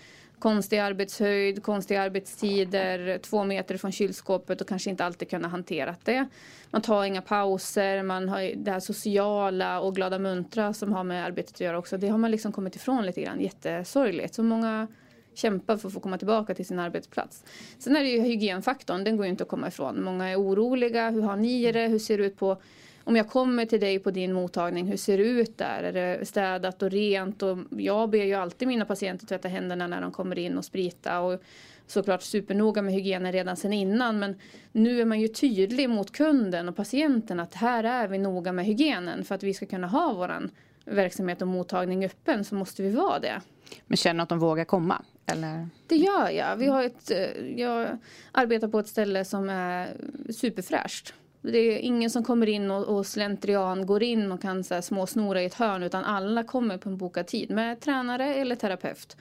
konstig arbetshöjd, konstiga arbetstider, två meter från kylskåpet och kanske inte alltid kunnat hantera det. Man tar inga pauser, man har det här sociala och glada muntra som har med arbetet att göra också. Det har man liksom kommit ifrån lite grann, jättesorgligt. Så många kämpar för att få komma tillbaka till sin arbetsplats. Sen är det ju hygienfaktorn, den går ju inte att komma ifrån. Många är oroliga, hur har ni det, hur ser det ut på om jag kommer till dig på din mottagning, hur ser det ut där? Är det städat och rent? Och jag ber ju alltid mina patienter tvätta händerna när de kommer in och sprita. Och såklart supernoga med hygienen redan sedan innan. Men nu är man ju tydlig mot kunden och patienten att här är vi noga med hygienen. För att vi ska kunna ha våran verksamhet och mottagning öppen så måste vi vara det. Men känner att de vågar komma? Eller? Det gör jag. Vi har ett, eh, jag arbetar på ett ställe som är superfräscht. Det är ingen som kommer in och, och slentrian går in och kan så här, småsnora i ett hörn utan alla kommer på en bokad tid med tränare eller terapeut.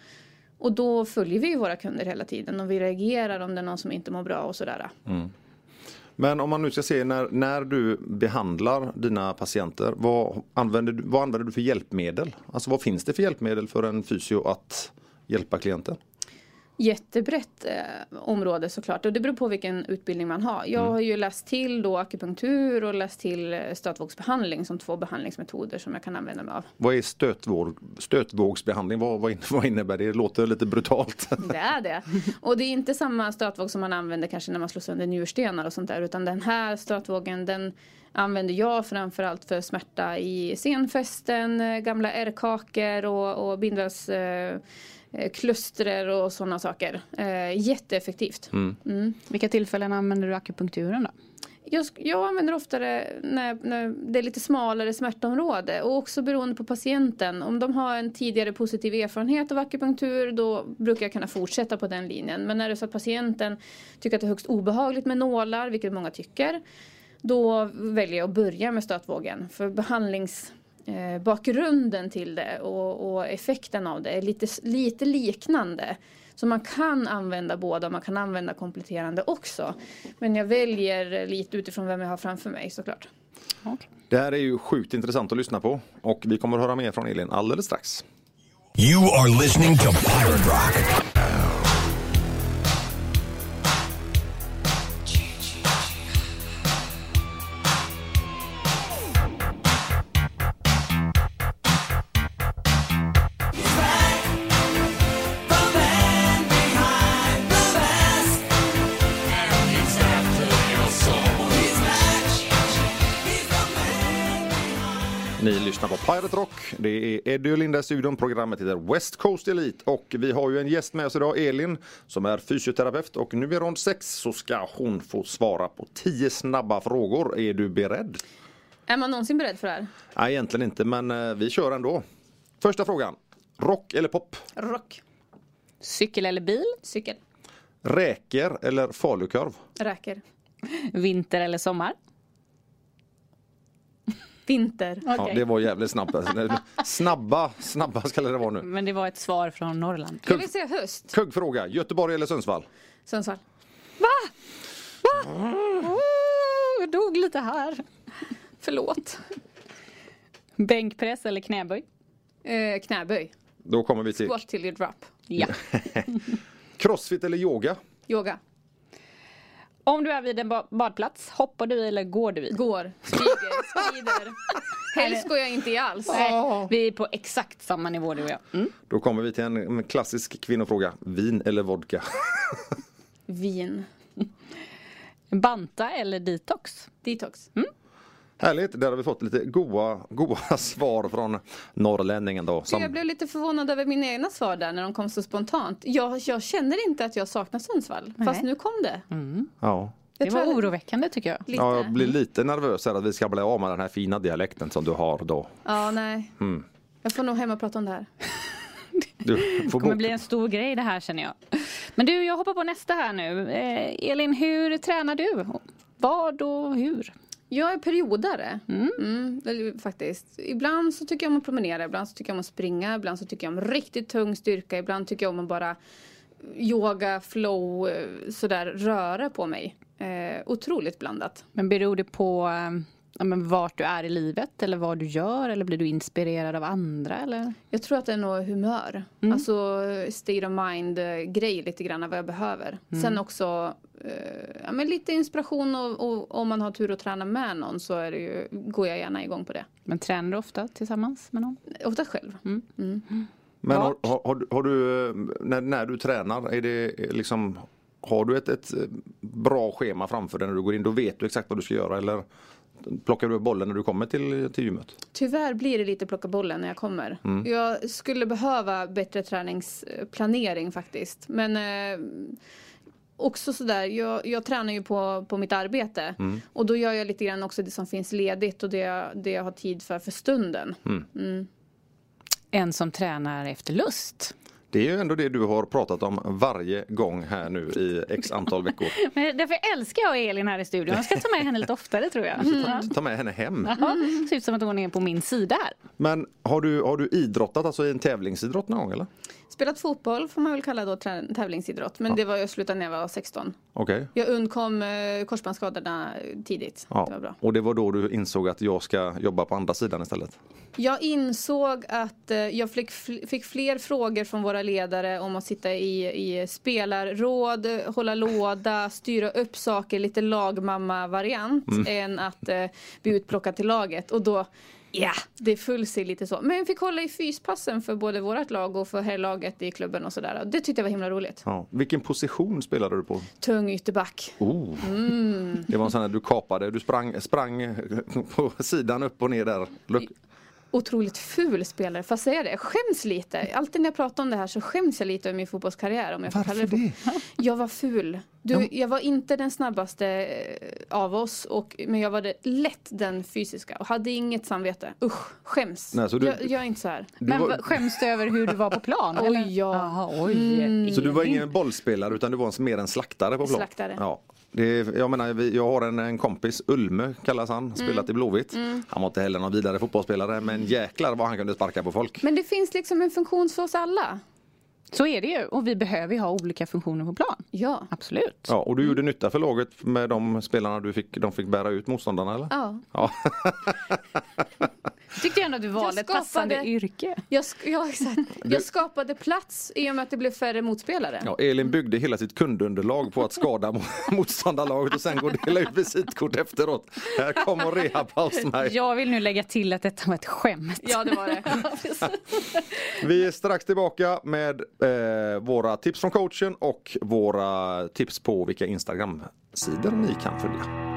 Och då följer vi våra kunder hela tiden och vi reagerar om det är någon som inte mår bra och sådär. Mm. Men om man nu ska se när, när du behandlar dina patienter, vad använder, du, vad använder du för hjälpmedel? Alltså vad finns det för hjälpmedel för en fysio att hjälpa klienten? Jättebrett eh, område såklart och det beror på vilken utbildning man har. Jag har ju läst till då akupunktur och läst till eh, stötvågsbehandling som två behandlingsmetoder som jag kan använda mig av. Vad är stötvåg, stötvågsbehandling? Vad, vad, vad innebär det? Det låter lite brutalt. Det är det. Och det är inte samma stötvåg som man använder kanske när man slår sönder njurstenar och sånt där utan den här stötvågen den använder jag framförallt för smärta i senfästen, eh, gamla ärrkakor och, och bindvävs eh, kluster och sådana saker. Eh, jätteeffektivt. Vilka tillfällen använder du akupunkturen då? Jag, jag använder oftare när, när det är lite smalare smärtområde och också beroende på patienten. Om de har en tidigare positiv erfarenhet av akupunktur då brukar jag kunna fortsätta på den linjen. Men när det är så att patienten tycker att det är högst obehagligt med nålar, vilket många tycker, då väljer jag att börja med stötvågen. För behandlings eh, bakgrunden till det och, och effekten av det är lite, lite liknande. Så man kan använda båda, man kan använda kompletterande också. Men jag väljer lite utifrån vem jag har framför mig såklart. Det här är ju sjukt intressant att lyssna på och vi kommer att höra mer från Elin alldeles strax. You are listening to Pirate Rock. Lyssnar på Pirate Rock. Det är Eddie och Linda i studion. Programmet heter West Coast Elite och vi har ju en gäst med oss idag, Elin, som är fysioterapeut och nu i rond 6 så ska hon få svara på 10 snabba frågor. Är du beredd? Är man någonsin beredd för det här? Nej, egentligen inte, men eh, vi kör ändå. Första frågan. Rock eller pop? Rock. Cykel eller bil? Cykel. Räker eller falukorv? Räker. Vinter eller sommar? Vinter. Ja, Okej. det var jävligt snabbt. Snabba, snabba ska det vara nu. Men det var ett svar från Norrland. Jag vill säga höst. Kuggfråga. Göteborg eller Sundsvall? Sundsvall. Oh, jag dog lite här. Förlåt. Bänkpress eller knäböj? Eh, knäböj. Då kommer vi till Squat till you drop. Ja. crossfit eller yoga? Yoga. Om du är vid en ba- badplats, hoppar du eller går du i? Går. Stiger. Skrider. Helst går jag inte i alls. Nej, vi är på exakt samma nivå du och jag. Mm. Då kommer vi till en, klassisk kvinnofråga. Vin eller vodka? Vin. Banta eller detox? Detox. Härligt, där har vi fått lite goa, goa svar från norrlänningen då. Som, Jag blev lite förvånad över mina egna svar där när de kom så spontant. Jag, jag känner inte att jag saknar Sundsvall. Fast nu kom det. ja. Det var jag- oroväckande tycker jag. Lite. ja, jag blir lite nervös här att vi ska bli av med den här fina dialekten som du har då. Ja, nej. Mm. Jag får nog hem och prata om det här. Du får Det kommer bli en stor grej det här känner jag. Men du, jag hoppar på nästa här nu. Eh, Elin, hur tränar du? Vad och hur? Jag är periodare. Mm. eller faktiskt. Ibland så tycker jag om att promenera, ibland så tycker jag om att springa, ibland så tycker jag om riktigt tung styrka, ibland tycker jag om att bara yoga, flow, eh, sådär röra på mig. Eh, otroligt blandat. Men beror det på eh, ja, men vart du är i livet eller vad du gör eller blir du inspirerad av andra eller? Jag tror att det är nog humör. Alltså state of mind grej lite grann vad jag behöver. Sen också eh, ja, men lite inspiration och, och om man har tur att träna med någon så är det ju, går jag gärna igång på det. Men tränar du ofta tillsammans med någon? Oftast själv. Men har, Vart? har, har, du- har du, eh, när, när du tränar, är det eh, liksom har du ett, ett eh, bra schema framför dig när du går in? Då vet du exakt vad du ska göra eller plockar du upp bollen när du kommer till, till gymmet? Tyvärr blir det lite plocka bollen när jag kommer. Jag skulle behöva bättre träningsplanering faktiskt. Men eh, också sådär, jag, jag tränar ju på, på mitt arbete. Och då gör jag lite grann också det som finns ledigt och det, jag- det jag har tid för för stunden. En som tränar efter lust. Det är ju ändå det du har pratat om varje gång här nu i x antal veckor. Men därför älskar jag Elin här i studion. Jag ska ta med henne lite oftare tror jag. Ja. Ta med henne hem. Ja, ser ut som att hon är på min sida här. Men har du, har du idrottat, alltså i en tävlingsidrott någon gång eller? Spelat fotboll får man väl kalla då tävlingsidrott. Men det var jag slutade när jag var 16. Okej. Jag undkom eh, korsbandsskadorna tidigt. Ja. Det var bra. Och det var då du insåg att jag ska jobba på andra sidan istället? Jag insåg att eh, jag fick, fick fler frågor från våra ledare om att sitta i, i spelarråd, hålla låda, styra upp saker, lite lagmamma-variant än att eh, bli utplockad till laget. Och då, ja, det föll sig lite så. Men jag fick hålla i fyspassen för både vårt lag och för herrlaget i klubben och sådär. Det tyckte jag var himla roligt. Ja. Vilken position spelade du på? Tung ytterback. Oh. Det var en sån här du kapade, du sprang, sprang på sidan upp och ner där. Luk- otroligt ful spelare. Får jag säga det? Jag skäms lite. Alltid när jag pratar om det här så skäms jag lite över min fotbollskarriär. Om jag får Varför det, det? Jag var ful. Du, jag var inte den snabbaste eh, av oss, och, men jag var det, lätt den fysiska och hade inget samvete. Usch, skäms. Nej, så du- jag, jag är inte så här. Du Men var- skäms du över hur du var på plan? Oj, ja. Jaha, oj. Så du var ingen bollspelare utan du var mer en slaktare på plan? Slaktare. Ja. Det är, jag menar, jag har en, en kompis, Ulme kallas han, spelat i Blåvitt. Han var inte heller någon vidare fotbollsspelare men jäklar vad han kunde sparka på folk. Men det finns liksom en funktion för oss alla. Så är det ju. Och vi behöver ju ha olika funktioner på plan. Ja. Absolut. Ja, och du gjorde nytta för laget med de spelarna du fick, de fick bära ut motståndarna eller? Ja. Ja. Jag tyckte ändå att du valde ett skapade- passande yrke. Jag, sk- ja, exakt. jag skapade plats i och med att det blev färre motspelare. Ja, Elin byggde hela sitt kundunderlag på att skada mot- motståndarlaget och sen gå och dela ut visitkort efteråt. Här kommer rehabpaus mig. Jag vill nu lägga till att detta var ett skämt. Ja, det var det. Vi är strax tillbaka med eh, våra tips från coachen och våra tips på vilka Instagram-sidor ni kan följa.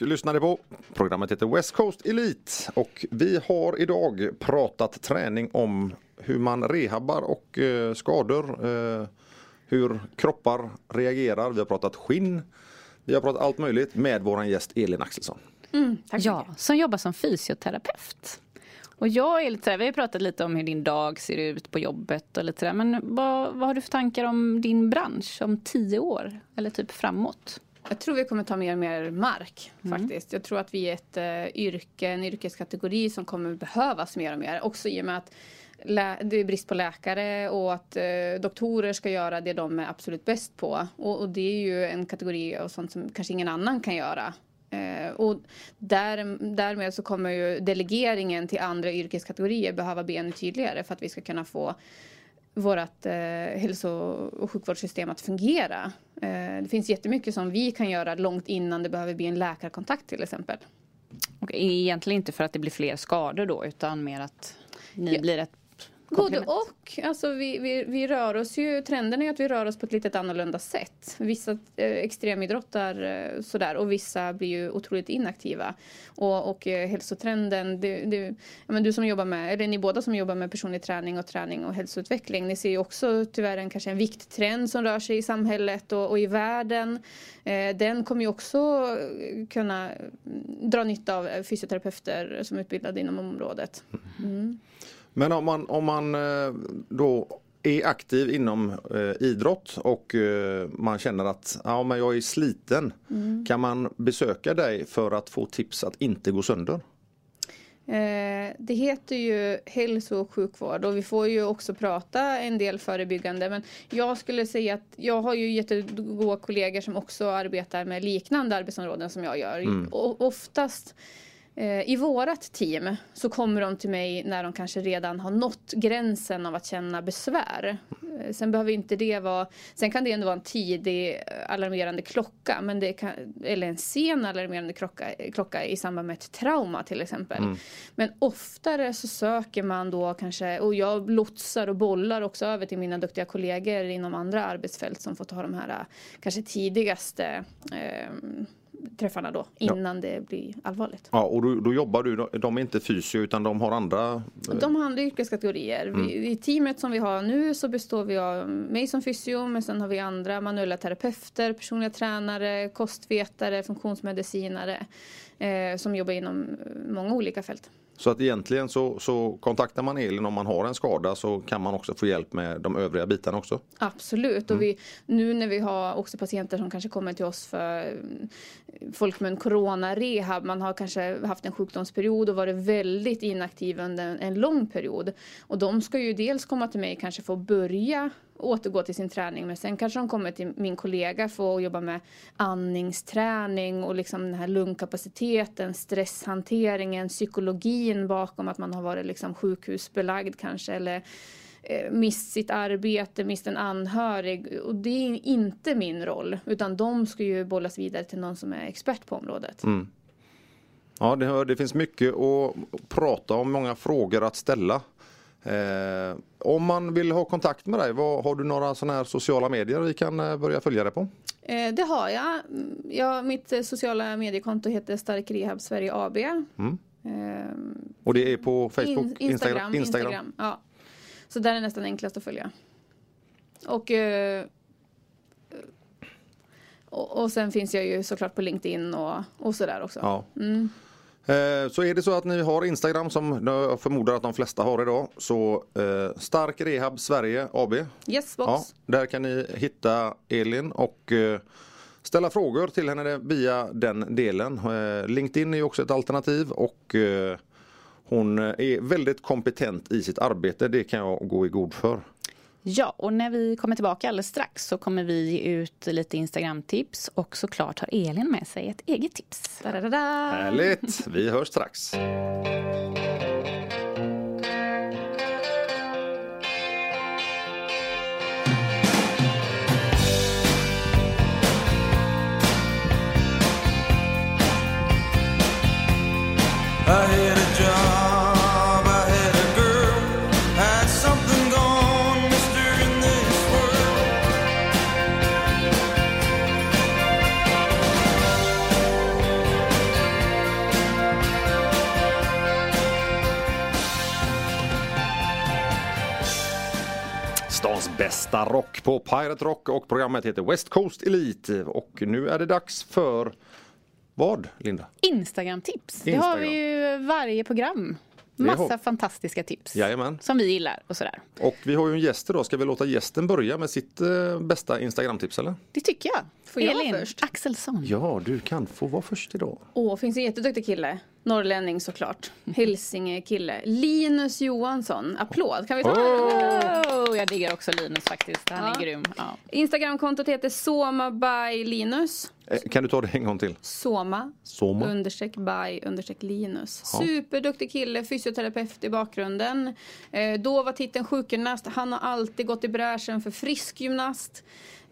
Lyssnade på. Programmet heter West Coast Elite och vi har idag pratat träning om hur man rehabbar och eh, skador. Eh, hur kroppar reagerar. Vi har pratat skinn. Vi har pratat allt möjligt med våran gäst Elin Axelsson. Tack så Ja, som jobbar som fysioterapeut. Och jag är lite vi har pratat lite om hur din dag ser ut på jobbet och lite. Men vad, vad har du för tankar om din bransch om tio år? Eller typ framåt? Jag tror vi kommer ta mer och mer mark faktiskt. Jag tror att vi är ett uh, yrke, en yrkeskategori som kommer behövas mer och mer. Också i och med att det är brist på läkare och att eh, doktorer ska göra det de är absolut bäst på. Och, och det är ju en kategori av sånt som kanske ingen annan kan göra. Eh, och där, därmed så kommer ju delegeringen till andra yrkeskategorier behöva bli ännu tydligare för att vi ska kunna få vårt eh, hälso och sjukvårdssystem att fungera. Eh, det finns jättemycket som vi kan göra långt innan det behöver bli en läkarkontakt till exempel. Och egentligen inte för att det blir fler skador då utan mer att ni Ja. blir ett Både och. Alltså vi, vi, vi rör oss ju, trenden är att vi rör oss på ett lite annorlunda sätt. Vissa eh, extremidrottar eh, sådär och vissa blir ju otroligt inaktiva. Och, och eh, hälsotrenden, det, det, men du som jobbar med, eller ni båda som jobbar med personlig träning och träning och hälsoutveckling, ni ser ju också tyvärr en, kanske en vikttrend som rör sig i samhället och, och i världen. Eh, den kommer ju också eh, kunna mm, dra nytta av eh, fysioterapeuter som är utbildade inom området. Men om man, om man eh, då är aktiv inom eh, idrott och eh, man känner att ja, men jag är sliten. Kan man besöka dig för att få tips att inte gå sönder? Det heter ju hälso och sjukvård och vi får ju också prata en del förebyggande. Men jag skulle säga att jag har ju jättegoda kollegor som också arbetar med liknande arbetsområden som jag gör. Och oftast i vårat team så kommer de till mig när de kanske redan har nått gränsen av att känna besvär. Eh, Sen behöver inte det vara, sen kan det ändå vara en tidig eh, alarmerande klocka, men det kan, eller en sen alarmerande klocka, klocka i samband med ett trauma till exempel. Men oftare så söker man då kanske, och jag lotsar och bollar också över till mina duktiga kollegor inom andra arbetsfält som får ta de här eh, kanske tidigaste eh, träffarna då, innan det blir allvarligt. Ja, och då, då jobbar du, de är inte fysio utan de har andra eh, De har andra yrkeskategorier. Vi, I teamet som vi har nu så består vi av mig som fysio men sen har vi andra manuella terapeuter, personliga tränare, kostvetare, funktionsmedicinare eh, som jobbar inom många olika fält. Så att egentligen så, så kontaktar man Elin om man har en skada så kan man också få hjälp med de övriga bitarna också. Absolut. Och vi, nu när vi har också patienter som kanske kommer till oss för mm, folkmun corona-rehab. Man har kanske haft en sjukdomsperiod och varit väldigt inaktiv under en, en lång period. Och de ska ju dels komma till mig kanske få börja återgå till sin träning men sen kanske de kommer till min kollega för att jobba med andningsträning och liksom den här lungkapaciteten, stresshanteringen, psykologin bakom att man har varit liksom sjukhusbelagd kanske eller eh, mist sitt arbete, mist en anhörig. Och det är inte min roll. Utan de ska ju bollas vidare till någon som är expert på området. Mm. Ja, det, det finns mycket att prata om, många frågor att ställa. Eh, om man vill ha kontakt med dig, vad, har du några sådana här sociala medier vi kan eh, börja följa dig på? Eh, det har jag. Mm, jag. Mitt eh, sociala mediekonto heter Stark Rehab Sverige AB. Mm. Eh, Och det är på Facebook, In, Instagram, Instagram. Ja. Så där är nästan enklast att följa. Och, eh, och, och sen finns jag ju såklart på LinkedIn och, och sådär också. Ja. Eh, Så är det så att ni har Instagram som jag förmodar att de flesta har idag så eh, Stark Rehab Sverige AB. Yes box. Ja, där kan ni hitta Elin och eh, ställa frågor till henne via den delen. Eh, LinkedIn är ju också ett alternativ och eh, hon är väldigt kompetent i sitt arbete. Det kan jag gå i god för. Ja, och när vi kommer tillbaka alldeles strax så kommer vi ge ut lite Instagram-tips och såklart har Elin med sig ett eget tips. Da-da-da-da. Härligt! Vi hörs strax. Bästa rock på Pirate Rock och programmet heter West Coast Elite. Och nu är det dags för vad, Linda? Instagram-tips. Det har vi ju varje program. Massa fantastiska tips. Jajamän. Som vi gillar och sådär. Och vi har ju en gäst idag. Ska vi låta gästen börja med sitt eh, bästa Instagram-tips eller? Det tycker jag. Får jag Elin först? Axelsson. Ja, du kan få vara först idag. Åh, finns en jätteduktig kille. Norrlänning såklart. Hälsinge-kille. Linus Johansson. Applåd. Kan vi ta Oh, jag diggar också Linus faktiskt. Han Ja. är grym. Ja. Instagramkontot heter Soma by Linus. Eh, Kan du ta det en gång till? Soma, Soma. understreck by understreck Linus. Superduktig kille, fysioterapeut i bakgrunden. Eh, då var titeln sjukgymnast. Han har alltid gått i bräschen för friskgymnast.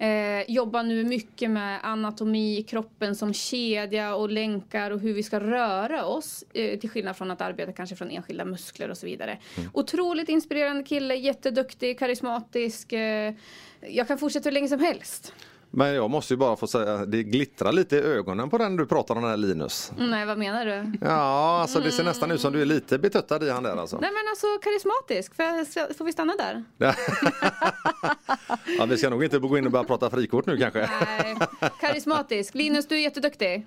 Eh, jobbar nu mycket med anatomi i kroppen som kedja och länkar och hur vi ska röra oss. Eh, till skillnad från att arbeta kanske från enskilda muskler och så vidare. Otroligt inspirerande kille, jätteduktig, karismatisk. Eh, jag kan fortsätta hur länge som helst. Men jag måste ju bara få säga, det glittrar lite i ögonen på den du pratar om, den här Linus. Nej, vad menar du? Ja, alltså det ser nästan ut som du är lite betöttad i han där alltså. Nej men alltså karismatisk, får, jag, får vi stanna där? Ja, vi ska nog inte gå in och börja prata frikort nu kanske. Nej, karismatisk. Linus du är jätteduktig.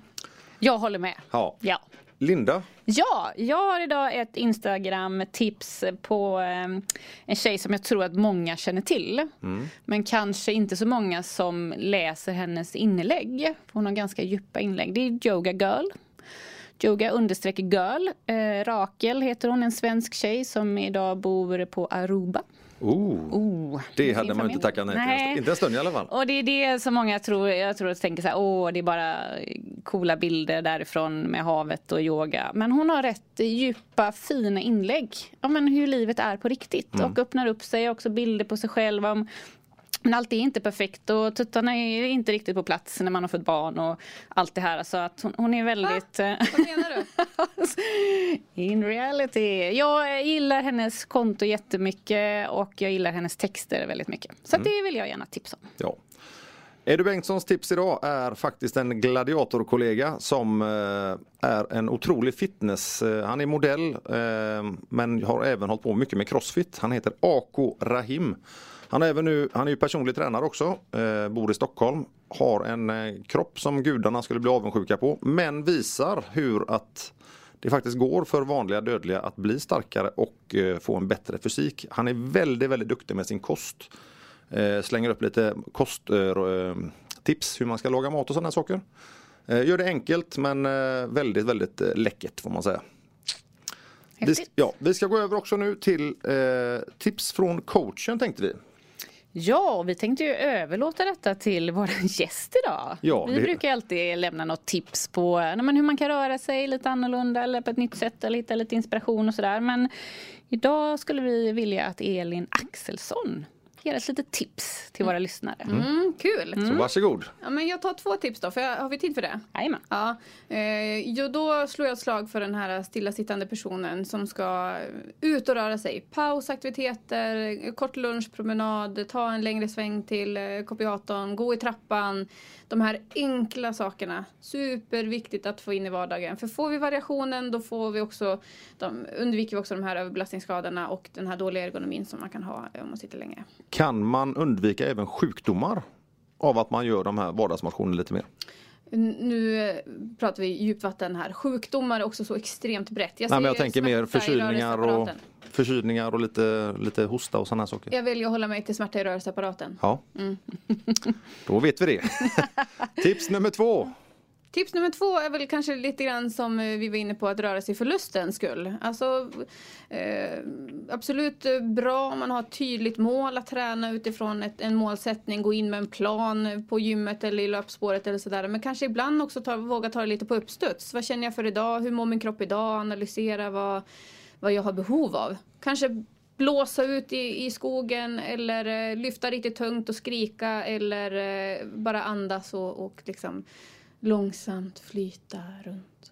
Jag håller med. Ja. Ja. Linda, Ja, jag har idag ett Instagram-tips på eh, en tjej som jag tror att många känner till. Men kanske inte så många som läser hennes inlägg. Hon har ganska djupa inlägg. Det är Yoga Girl. Yoga understreck girl. Eh, Rakel heter hon, en svensk tjej som idag bor på Aruba. Oh, Oh, det hade man inte tackat nej till. Inte en stund i alla fall. Och det är det som många tror, jag tror att tänker så här, åh det är bara coola bilder därifrån med havet och yoga. Men hon har rätt djupa fina inlägg. Ja men hur livet är på riktigt och öppnar upp sig också bilder på sig själv om men allt är inte perfekt och tuttarna är inte riktigt på plats när man har fått barn och allt det här. Så att hon, hon är väldigt... eh, Vad menar du? In reality. Jag gillar hennes konto jättemycket och jag gillar hennes texter väldigt mycket. Så att det vill jag gärna tipsa om. Ja. Edu Bengtssons tips idag är faktiskt en gladiatorkollega som eh, är en otrolig fitness. eh, Han är modell eh, men har även hållit på mycket med crossfit. Han heter Ako Rahim. Han är, även nu, han är ju personlig tränare också, eh, bor i Stockholm, har en eh, kropp som gudarna skulle bli avundsjuka på men visar hur att det faktiskt går för vanliga dödliga att bli starkare och eh, få en bättre fysik. Han är väldigt, väldigt duktig med sin kost. Eh, slänger upp lite kosttips hur man ska laga mat och sådana saker. Eh, gör det enkelt men eh, väldigt, väldigt eh, läckert får man säga. Vi, ja, vi ska gå över också nu till eh, tips från coachen tänkte vi. Ja, och vi tänkte ju överlåta detta till vår gäst idag. Ja, vi det- brukar alltid lämna något tips på men hur man kan röra sig lite annorlunda eller på ett nytt sätt eller hitta lite inspiration och sådär. Men idag skulle vi vilja att Elin Axelsson ger ett litet tips till våra lyssnare. Mm, kul. Så varsågod. Ja, men jag tar två tips då, för jag, har vi tid för det? Jajamän. Ja, eh, jo, då slår jag ett slag för den här stillasittande personen som ska ut och röra sig. Pausaktiviteter, kort lunchpromenad, ta en längre sväng till eh, kopiatorn, gå i trappan. De här enkla sakerna. Superviktigt att få in i vardagen. För får vi variationen då får vi också, de, undviker vi också de här överbelastningsskadorna och den här dåliga ergonomin som man kan ha eh, om man sitter länge. Kan man undvika även sjukdomar av att man gör de här vardagsmotionerna lite mer? Nu eh, pratar vi djupvatten här. Sjukdomar är också så extremt brett. Nej, men jag tänker mer förkylningar och, förkylningar och lite, lite hosta och sådana saker. Jag väljer att hålla mig till smärta i rörelseapparaten. Ja, Mm. då vet vi det. Tips nummer två. Tips nummer två är väl kanske lite grann som eh, vi var inne på att röra sig för lustens skull. Alltså eh, absolut bra om man har ett tydligt mål att träna utifrån ett, en målsättning, gå in med en plan på gymmet eller i löpspåret eller sådär. Men kanske ibland också ta, våga ta det lite på uppstuds. Vad känner jag för idag? Hur mår min kropp idag? Analysera vad, vad jag har behov av. Kanske blåsa ut i, i skogen eller eh, lyfta riktigt tungt och skrika eller eh, bara andas och, och liksom långsamt flyta runt.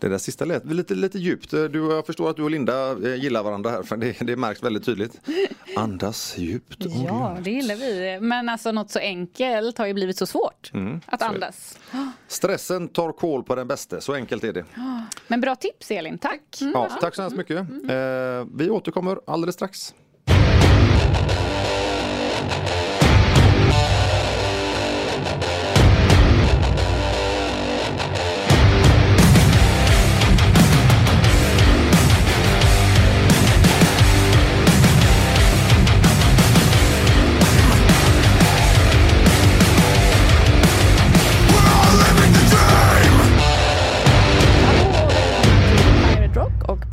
Det där sista lät lite, lite djupt. Du, jag förstår att du och Linda eh, gillar varandra här för det, det märks väldigt tydligt. Andas djupt och Ja, lugnt. det gillar vi. Men alltså något så enkelt har ju blivit så svårt att så andas. Stressen tar koll på den bästa, så enkelt är det. Men bra tips Elin, tack. Ja, tack så hemskt mycket. Eh, vi återkommer alldeles strax.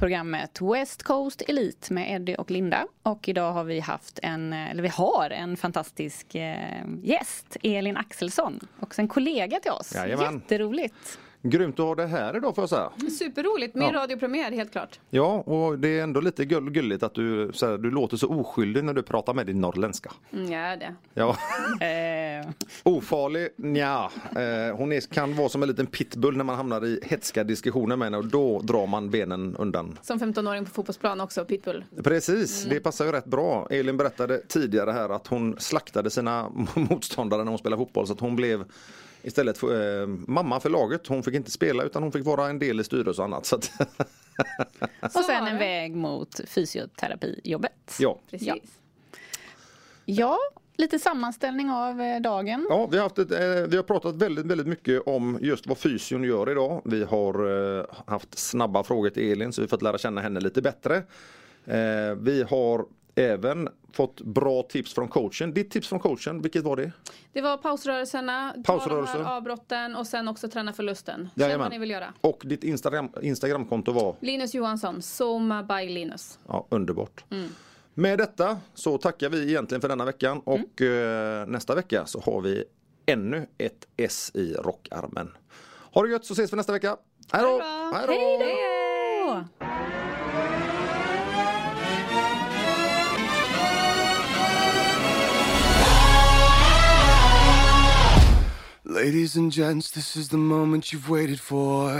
Programmet West Coast Elite med Eddie och Linda. Och idag har vi haft en, eller vi har en fantastisk eh, gäst, Elin Axelsson. Också en kollega till oss. Jajamän. Jätteroligt. Grymt att ha det här idag får jag säga. Superroligt, med Ja. radiopremiär helt klart. Ja, och det är ändå lite gull- gulligt att du, här, du låter så oskyldig när du pratar med din norrländska. Mm, ja, det. Ja. Eh, Ofarlig? Nja. Eh, hon är, kan vara som en liten pitbull när man hamnar i hetska diskussioner med henne och då drar man benen undan. Som 15-åring på fotbollsplan också, pitbull. Precis, det passar ju rätt bra. Elin berättade tidigare här att hon slaktade sina motståndare när hon spelade fotboll så att hon blev istället för, eh, mamma för laget. Hon fick inte spela utan hon fick vara en del i styrelse och annat. Så att, och sen en väg mot fysioterapijobbet. ja. Precis. Ja. Ja, lite sammanställning av eh, dagen. Ja, vi har, haft ett, eh, vi har pratat väldigt, väldigt mycket om just vad fysion gör idag. Vi har eh, haft snabba frågor till Elin så vi har fått lära känna henne lite bättre. Vi har även fått bra tips från coachen. Ditt tips från coachen, vilket var det? Det var pausrörelserna, ta Pausrörelse. de här avbrotten och sen också träna förlusten. Känn vad ni vill göra. Och ditt Instagram, Instagramkonto var Linus Johansson, Soma by Linus. ja, underbart. Med detta så tackar vi egentligen för denna veckan och eh, nästa vecka så har vi ännu ett S i rockarmen. Ha det gött så ses vi nästa vecka. Hej då! Hej då! Ladies and gents, this is the moment you've waited for.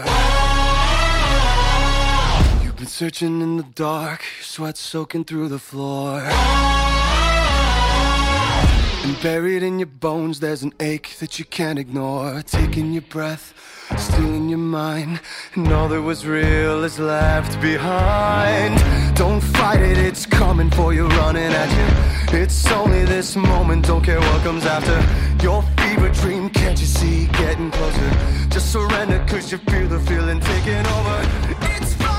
You've been searching in the dark, sweat soaking through the floor. And buried in your bones, there's an ache that you can't ignore. Taking your breath, stealing your mind, and all that was real is left behind. Don't fight it, it's coming for you, running at you. It's only this moment, don't care what comes after. Your fever dream, can't you see, getting closer? Just surrender, cause you feel the feeling taking over. It's fine.